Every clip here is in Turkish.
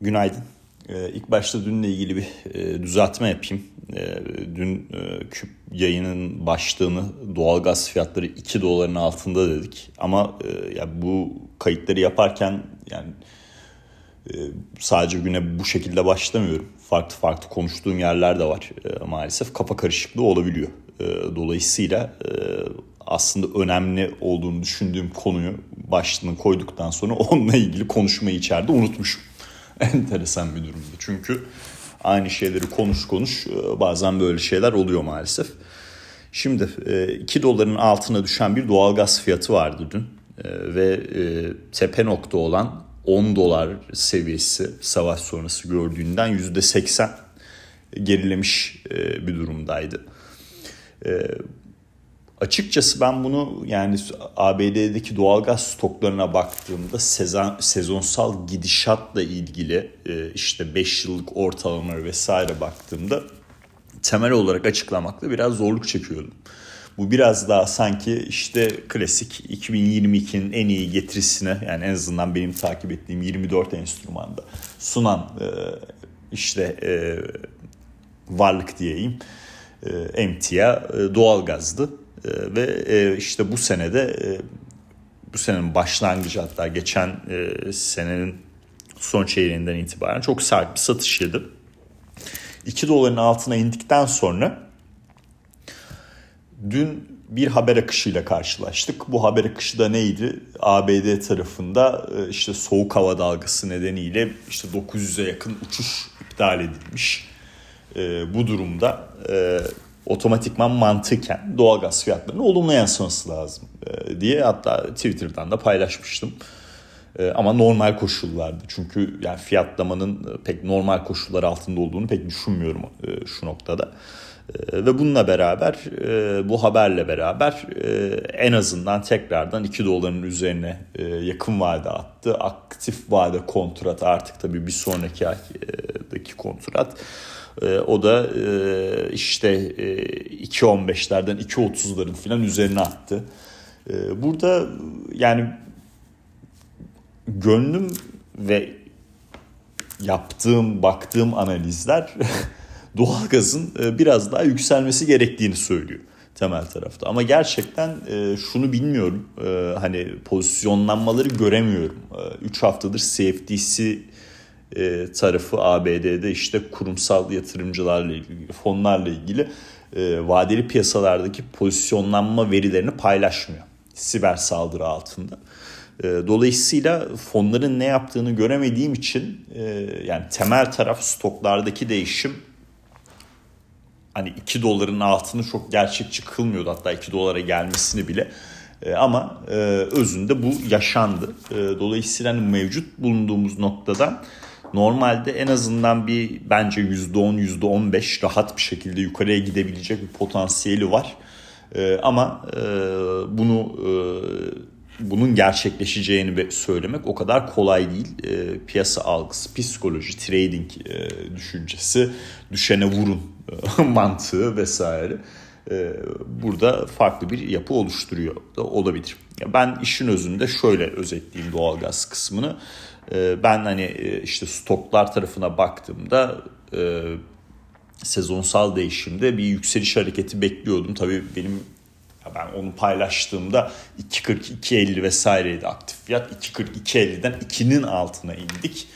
Günaydın. Ee, ilk başta dünle ilgili bir e, düzeltme yapayım. E, dün e, küp yayının başlığını doğalgaz fiyatları 2 doların altında dedik. Ama e, ya bu kayıtları yaparken yani e, sadece güne bu şekilde başlamıyorum. Farklı farklı konuştuğum yerler de var maalesef. Kafa karışıklığı olabiliyor. Dolayısıyla aslında önemli olduğunu düşündüğüm konuyu başlığını koyduktan sonra onunla ilgili konuşmayı içeride unutmuşum. enteresan bir durumdu. Çünkü aynı şeyleri konuş konuş e, bazen böyle şeyler oluyor maalesef. Şimdi 2 e, doların altına düşen bir doğalgaz fiyatı vardı dün e, ve tepe nokta olan 10 dolar seviyesi savaş sonrası gördüğünden %80 gerilemiş bir durumdaydı. Açıkçası ben bunu yani ABD'deki doğalgaz stoklarına baktığımda sezon, sezonsal gidişatla ilgili e, işte 5 yıllık ortalama vesaire baktığımda temel olarak açıklamakta biraz zorluk çekiyordum. Bu biraz daha sanki işte klasik 2022'nin en iyi getirisine yani en azından benim takip ettiğim 24 enstrümanda sunan e, işte e, varlık diyeyim emtia doğalgazdı. Ee, ve e, işte bu senede e, bu senenin başlangıcı hatta geçen e, senenin son çeyreğinden itibaren çok sert bir satış yedi. 2 doların altına indikten sonra dün bir haber akışıyla karşılaştık. Bu haber akışı da neydi? ABD tarafında işte soğuk hava dalgası nedeniyle işte 900'e yakın uçuş iptal edilmiş. Bu durumda otomatikman mantıken doğalgaz fiyatlarının olumlu yansıması lazım e, diye hatta Twitter'dan da paylaşmıştım. E, ama normal koşullarda çünkü yani fiyatlamanın pek normal koşullar altında olduğunu pek düşünmüyorum e, şu noktada. Ve bununla beraber bu haberle beraber en azından tekrardan 2 doların üzerine yakın vade attı. Aktif vade kontrat artık tabii bir sonraki aydaki kontrat e, o da e, işte e, 2.15'lerden 2.30'ların falan üzerine attı. E, burada yani gönlüm ve yaptığım, baktığım analizler doğalgazın e, biraz daha yükselmesi gerektiğini söylüyor temel tarafta. Ama gerçekten e, şunu bilmiyorum. E, hani pozisyonlanmaları göremiyorum. 3 e, haftadır CFDC e, tarafı ABD'de işte kurumsal yatırımcılarla ilgili, fonlarla ilgili e, vadeli piyasalardaki pozisyonlanma verilerini paylaşmıyor. Siber saldırı altında. E, dolayısıyla fonların ne yaptığını göremediğim için e, yani temel taraf stoklardaki değişim hani 2 doların altını çok gerçekçi kılmıyordu. Hatta 2 dolara gelmesini bile. E, ama e, özünde bu yaşandı. E, dolayısıyla hani mevcut bulunduğumuz noktadan normalde en azından bir bence %10 %15 rahat bir şekilde yukarıya gidebilecek bir potansiyeli var. Ee, ama e, bunu e, bunun gerçekleşeceğini söylemek o kadar kolay değil. E, piyasa algısı, psikoloji, trading e, düşüncesi, düşene vurun e, mantığı vesaire e, burada farklı bir yapı oluşturuyor da olabilir. Ben işin özünde şöyle özetleyeyim doğalgaz kısmını. Ee, ben hani e, işte stoklar tarafına baktığımda e, sezonsal değişimde bir yükseliş hareketi bekliyordum. Tabii benim ben onu paylaştığımda 2.40 2.50 vesaireydi aktif fiyat. 2.40 2.50'den 2'nin altına indik.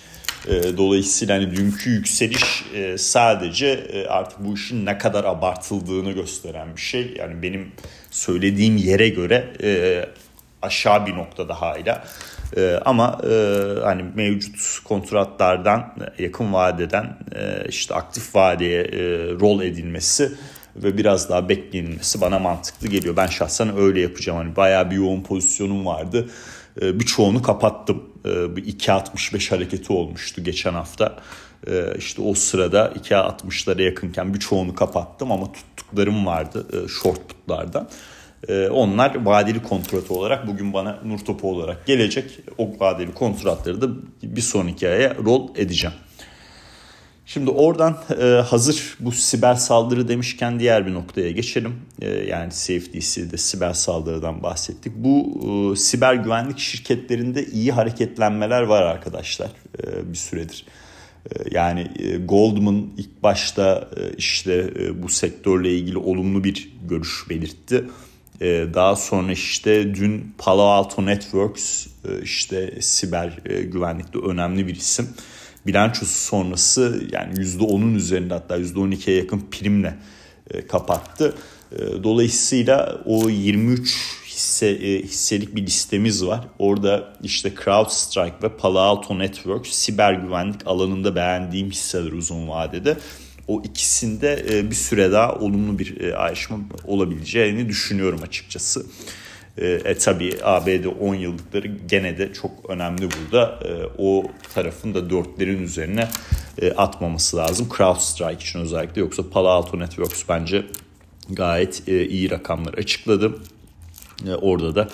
E, dolayısıyla hani dünkü yükseliş sadece artık bu işin ne kadar abartıldığını gösteren bir şey. Yani benim söylediğim yere göre aşağı bir noktada hala. E, ama e, hani mevcut kontratlardan yakın vadeden e, işte aktif vadeye e, rol edilmesi ve biraz daha beklenilmesi bana mantıklı geliyor. Ben şahsen öyle yapacağım. Hani bayağı bir yoğun pozisyonum vardı. E, birçoğunu kapattım. E, bir 2.65 hareketi olmuştu geçen hafta. E, işte o sırada 2.60'lara yakınken birçoğunu kapattım ama tuttuklarım vardı e, short putlardan. Onlar vadeli kontrat olarak bugün bana nur topu olarak gelecek. O vadeli kontratları da bir sonraki aya rol edeceğim. Şimdi oradan e, hazır bu siber saldırı demişken diğer bir noktaya geçelim. E, yani CFTC'de siber saldırıdan bahsettik. Bu e, siber güvenlik şirketlerinde iyi hareketlenmeler var arkadaşlar bir süredir. Yani Goldman ilk başta işte bu sektörle ilgili olumlu bir görüş belirtti. Daha sonra işte dün Palo Alto Networks işte siber güvenlikte önemli bir isim. Bilançosu sonrası yani %10'un üzerinde hatta %12'ye yakın primle kapattı. Dolayısıyla o 23 hisse, e, hisselik bir listemiz var. Orada işte CrowdStrike ve Palo Alto Networks siber güvenlik alanında beğendiğim hisseler uzun vadede. O ikisinde e, bir süre daha olumlu bir e, ayrışma olabileceğini düşünüyorum açıkçası. E, e tabi ABD 10 yıllıkları gene de çok önemli burada. E, o tarafın da dörtlerin üzerine e, atmaması lazım. CrowdStrike için özellikle yoksa Palo Alto Networks bence gayet e, iyi rakamlar açıkladı. E, orada da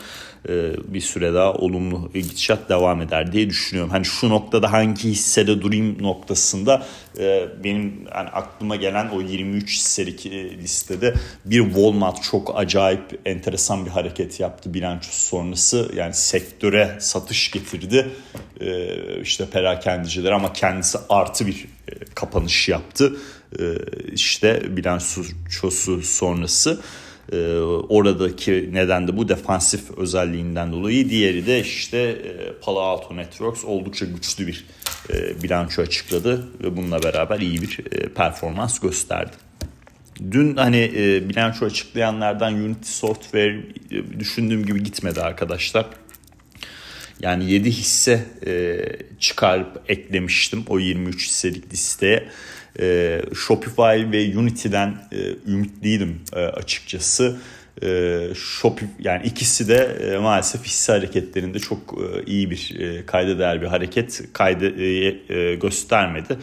e, bir süre daha olumlu gidişat devam eder diye düşünüyorum. Hani şu noktada hangi hissede durayım noktasında e, benim yani aklıma gelen o 23 hisselik listede bir Walmart çok acayip enteresan bir hareket yaptı bilançosu sonrası. Yani sektöre satış getirdi işte perakendiciler ama kendisi artı bir kapanış yaptı. işte bilançosu sonrası. E, oradaki neden de bu defansif özelliğinden dolayı. Diğeri de işte e, Palo Alto Networks oldukça güçlü bir e, bilanço açıkladı ve bununla beraber iyi bir e, performans gösterdi. Dün hani e, bilanço açıklayanlardan Unity Software e, düşündüğüm gibi gitmedi arkadaşlar. Yani 7 hisse e, çıkarıp eklemiştim o 23 hisselik listeye. E, Shopify ve Unity'den e, ümitliydim e, açıkçası. E, Shopify yani ikisi de e, maalesef hisse hareketlerinde çok e, iyi bir e, kayda değer bir hareket kaydı e, e, göstermedi.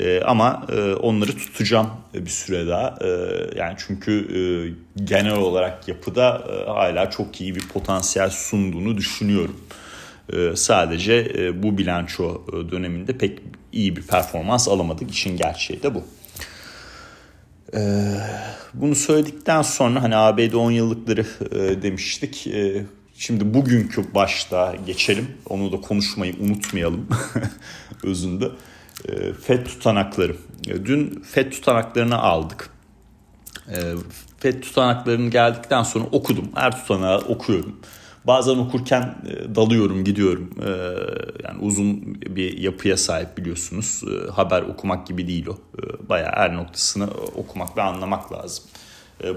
E, ama e, onları tutacağım bir süre daha. E, yani çünkü e, genel olarak yapıda e, hala çok iyi bir potansiyel sunduğunu düşünüyorum. E, sadece e, bu bilanço e, döneminde pek iyi bir performans alamadık. İşin gerçeği de bu. Bunu söyledikten sonra hani ABD 10 yıllıkları demiştik. Şimdi bugünkü başta geçelim. Onu da konuşmayı unutmayalım özünde. FED tutanakları. Dün FED tutanaklarını aldık. FED tutanaklarını geldikten sonra okudum. Her tutanağı okuyorum. Bazen okurken e, dalıyorum, gidiyorum. E, yani uzun bir yapıya sahip biliyorsunuz. E, haber okumak gibi değil o. Bayağı her noktasını okumak ve anlamak lazım.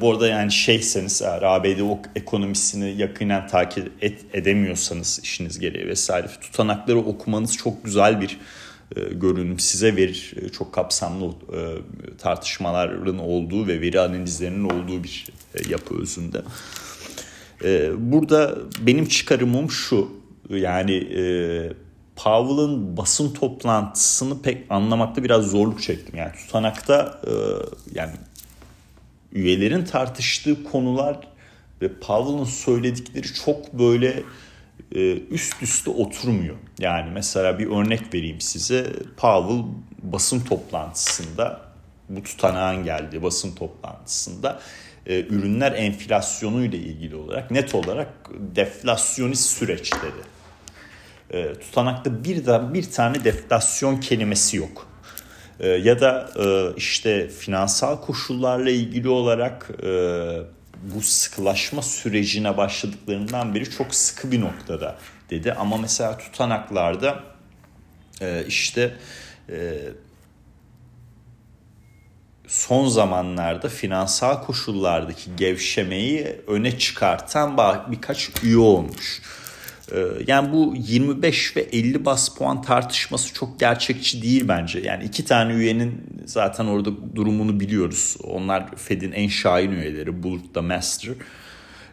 Bu arada yani şeyseniz eğer ABD ekonomisini yakinen takip et, edemiyorsanız işiniz gereği vesaire tutanakları okumanız çok güzel bir görünüm size verir. Çok kapsamlı tartışmaların olduğu ve veri analizlerinin olduğu bir yapı özünde. Ee, burada benim çıkarımım şu yani e, Powell'ın basın toplantısını pek anlamakta biraz zorluk çektim. Yani tutanakta e, yani üyelerin tartıştığı konular ve Powell'ın söyledikleri çok böyle e, üst üste oturmuyor. Yani mesela bir örnek vereyim size. Powell basın toplantısında bu tutanağın geldiği basın toplantısında e, ürünler enflasyonu ile ilgili olarak net olarak deflasyonist süreç dedi. E, tutanakta bir de bir tane deflasyon kelimesi yok. E, ya da işte finansal koşullarla ilgili olarak bu sıkılaşma sürecine başladıklarından beri çok sıkı bir noktada dedi. Ama mesela tutanaklarda işte son zamanlarda finansal koşullardaki gevşemeyi öne çıkartan birkaç üye olmuş. Ee, yani bu 25 ve 50 bas puan tartışması çok gerçekçi değil bence. Yani iki tane üyenin zaten orada durumunu biliyoruz. Onlar Fed'in en şahin üyeleri. Bullard da Master.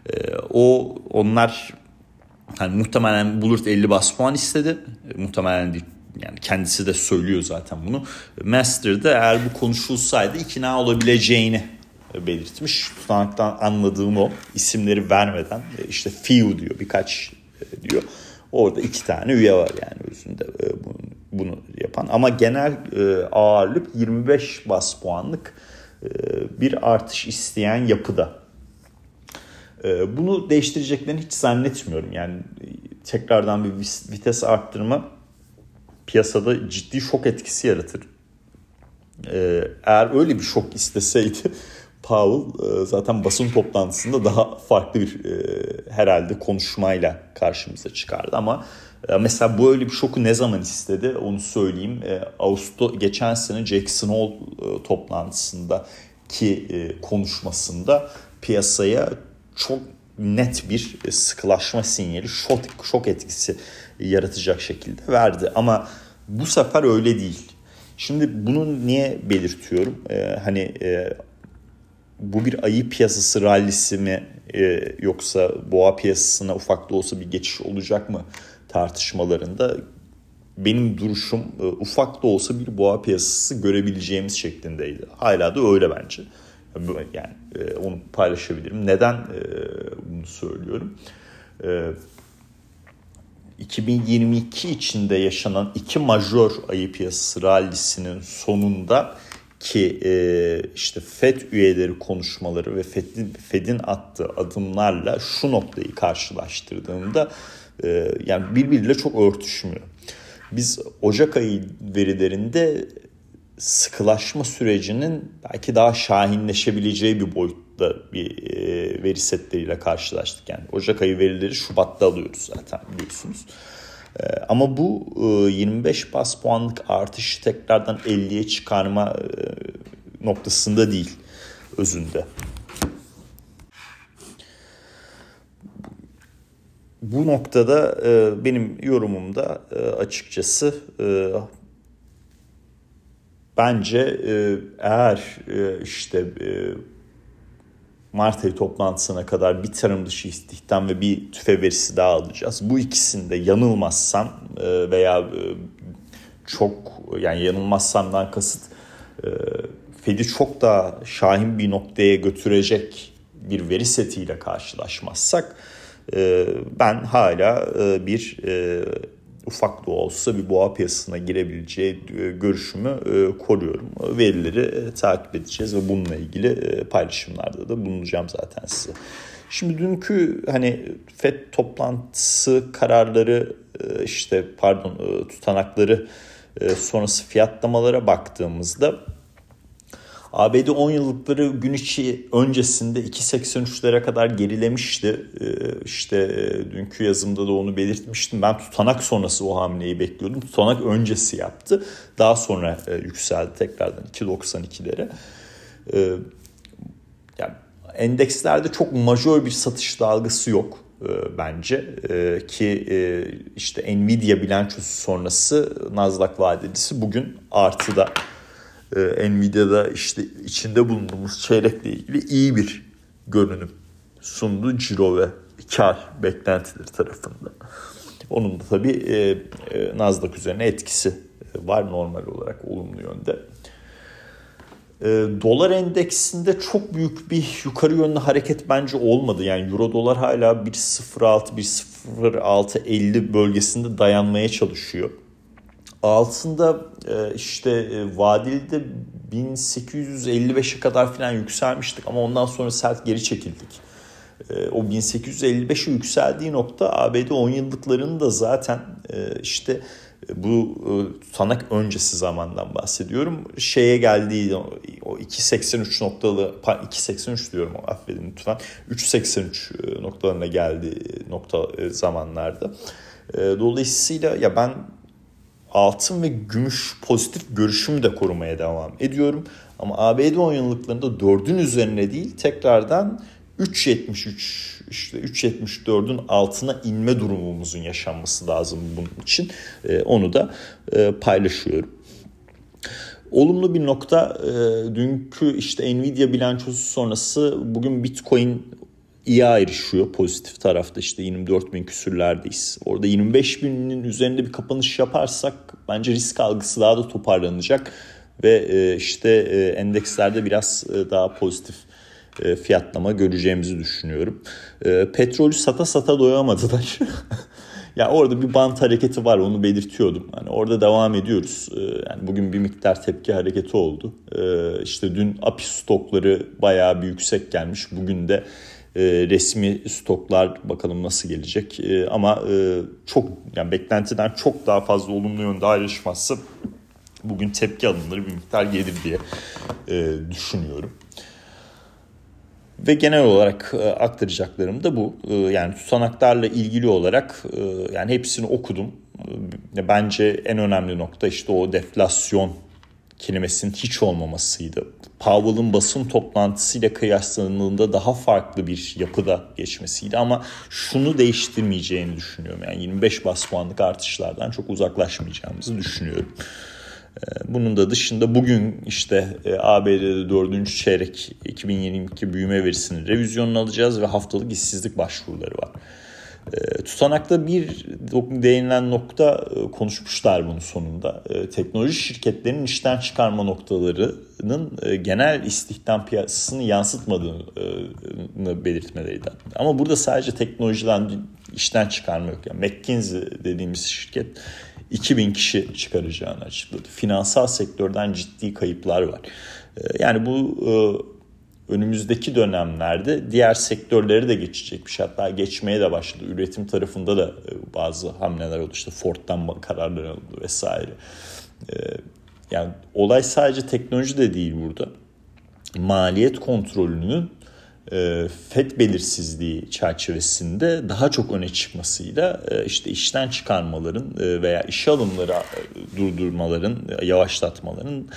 Ee, o onlar yani muhtemelen Bullard 50 bas puan istedi. Muhtemelen değil yani kendisi de söylüyor zaten bunu. Master'da eğer bu konuşulsaydı ikna olabileceğini belirtmiş. Tutanaktan anladığım o isimleri vermeden e, işte few diyor birkaç e, diyor. Orada iki tane üye var yani özünde e, bunu yapan. Ama genel ağırlık 25 bas puanlık bir artış isteyen yapıda. Bunu değiştireceklerini hiç zannetmiyorum. Yani tekrardan bir vites arttırma piyasada ciddi şok etkisi yaratır. Ee, eğer öyle bir şok isteseydi Powell e, zaten basın toplantısında daha farklı bir e, herhalde konuşmayla karşımıza çıkardı ama e, mesela bu öyle bir şoku ne zaman istedi onu söyleyeyim. Ağustos geçen sene Jackson Hole toplantısında ki konuşmasında piyasaya çok net bir sıkılaşma sinyali, şok, şok etkisi yaratacak şekilde verdi. Ama bu sefer öyle değil. Şimdi bunu niye belirtiyorum? Ee, hani e, bu bir ayı piyasası rallisi mi e, yoksa boğa piyasasına ufak da olsa bir geçiş olacak mı tartışmalarında benim duruşum e, ufak da olsa bir boğa piyasası görebileceğimiz şeklindeydi. Hala da öyle bence. Yani e, onu paylaşabilirim. Neden e, bunu söylüyorum? E, 2022 içinde yaşanan iki majör ayı piyasası rallisinin sonunda ki e, işte FED üyeleri konuşmaları ve FED'in, FED'in attığı adımlarla şu noktayı karşılaştırdığımda e, yani birbiriyle çok örtüşmüyor. Biz Ocak ayı verilerinde sıkılaşma sürecinin belki daha şahinleşebileceği bir boyutta bir veri setleriyle karşılaştık. Yani Ocak ayı verileri Şubat'ta alıyoruz zaten biliyorsunuz. Ama bu 25 e, bas puanlık artışı tekrardan 50'ye çıkarma noktasında değil özünde. Bu noktada benim yorumumda açıkçası bence eğer işte Mart ayı toplantısına kadar bir tarım dışı istihdam ve bir tüfe verisi daha alacağız. Bu ikisinde yanılmazsam e, veya e, çok yani yanılmazsamdan kasıt e, Fed'i çok daha şahin bir noktaya götürecek bir veri setiyle karşılaşmazsak ben hala bir ufak da olsa bir boğa piyasasına girebileceği e, görüşümü e, koruyorum. Verileri e, takip edeceğiz ve bununla ilgili paylaşımlarda da bulunacağım zaten size. Şimdi dünkü hani FED toplantısı kararları işte pardon tutanakları sonrası fiyatlamalara baktığımızda ABD 10 yıllıkları gün içi öncesinde 2.83'lere kadar gerilemişti. Ee, işte e, dünkü yazımda da onu belirtmiştim. Ben tutanak sonrası o hamleyi bekliyordum. Tutanak öncesi yaptı. Daha sonra e, yükseldi tekrardan 2.92'lere. Ee, yani endekslerde çok majör bir satış dalgası yok e, bence ki işte Nvidia bilançosu sonrası Nasdaq vadelisi bugün artıda e, Nvidia'da işte içinde bulunduğumuz çeyrekle ilgili iyi bir görünüm sundu ciro ve kar beklentileri tarafında. Onun da tabii e, e, Nasdaq üzerine etkisi var normal olarak olumlu yönde. E, dolar endeksinde çok büyük bir yukarı yönlü hareket bence olmadı. Yani euro dolar hala 1.06 1.06.50 bölgesinde dayanmaya çalışıyor altında e, işte e, vadilde 1855'e kadar falan yükselmiştik ama ondan sonra sert geri çekildik. E, o 1855'e yükseldiği nokta ABD 10 yıllıklarının da zaten işte bu tutanak öncesi zamandan bahsediyorum. Şeye geldiği o 2.83 noktalı 2.83 diyorum affedin lütfen 3.83 noktalarına geldiği nokta zamanlarda. Dolayısıyla ya ben altın ve gümüş pozitif görüşümü de korumaya devam ediyorum. Ama ABD 10 yıllıklarında 4'ün üzerine değil tekrardan 3.73 işte 3.74'ün altına inme durumumuzun yaşanması lazım bunun için. E, onu da e, paylaşıyorum. Olumlu bir nokta e, dünkü işte Nvidia bilançosu sonrası bugün Bitcoin iyi ayrışıyor pozitif tarafta işte 24 bin küsürlerdeyiz. Orada 25 binin üzerinde bir kapanış yaparsak bence risk algısı daha da toparlanacak ve e, işte e, endekslerde biraz e, daha pozitif fiyatlama göreceğimizi düşünüyorum. Petrolü sata sata doyamadılar. ya orada bir bant hareketi var onu belirtiyordum. Hani orada devam ediyoruz. Yani bugün bir miktar tepki hareketi oldu. İşte dün API stokları bayağı bir yüksek gelmiş. Bugün de resmi stoklar bakalım nasıl gelecek. ama çok yani beklentiden çok daha fazla olumlu yönde ayrışmazsa bugün tepki alınır bir miktar gelir diye düşünüyorum. Ve genel olarak e, aktaracaklarım da bu. E, yani tutanaklarla ilgili olarak e, yani hepsini okudum. E, bence en önemli nokta işte o deflasyon kelimesinin hiç olmamasıydı. Powell'ın basın toplantısıyla kıyaslandığında daha farklı bir yapıda geçmesiydi ama şunu değiştirmeyeceğini düşünüyorum. Yani 25 bas puanlık artışlardan çok uzaklaşmayacağımızı düşünüyorum. Ee, bunun da dışında bugün işte e, ABD'de 4. çeyrek 2022 büyüme verisinin revizyonunu alacağız ve haftalık işsizlik başvuruları var. Ee, tutanakta bir değinilen nokta e, konuşmuşlar bunun sonunda. Ee, teknoloji şirketlerinin işten çıkarma noktalarının e, genel istihdam piyasasını yansıtmadığını belirtmeleriydi. Ama burada sadece teknolojiden işten çıkarma yok. Yani McKinsey dediğimiz şirket 2000 kişi çıkaracağını açıkladı. Finansal sektörden ciddi kayıplar var. Ee, yani bu e, önümüzdeki dönemlerde diğer sektörleri de geçecekmiş. Hatta geçmeye de başladı. Üretim tarafında da e, bazı hamleler oldu. İşte Ford'dan kararlar alındı vesaire. Ee, yani olay sadece teknoloji de değil burada. Maliyet kontrolünün e, FED belirsizliği çerçevesinde daha çok öne çıkmasıyla e, işte işten çıkarmaların e, veya işe alımları durdurmaların, yavaşlatmaların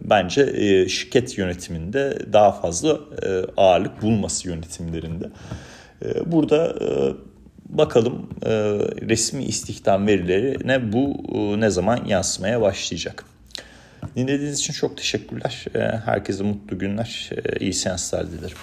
bence şirket yönetiminde daha fazla ağırlık bulması yönetimlerinde. Burada bakalım resmi istihdam verilerine bu ne zaman yansımaya başlayacak. Dinlediğiniz için çok teşekkürler. Herkese mutlu günler, iyi seanslar dilerim.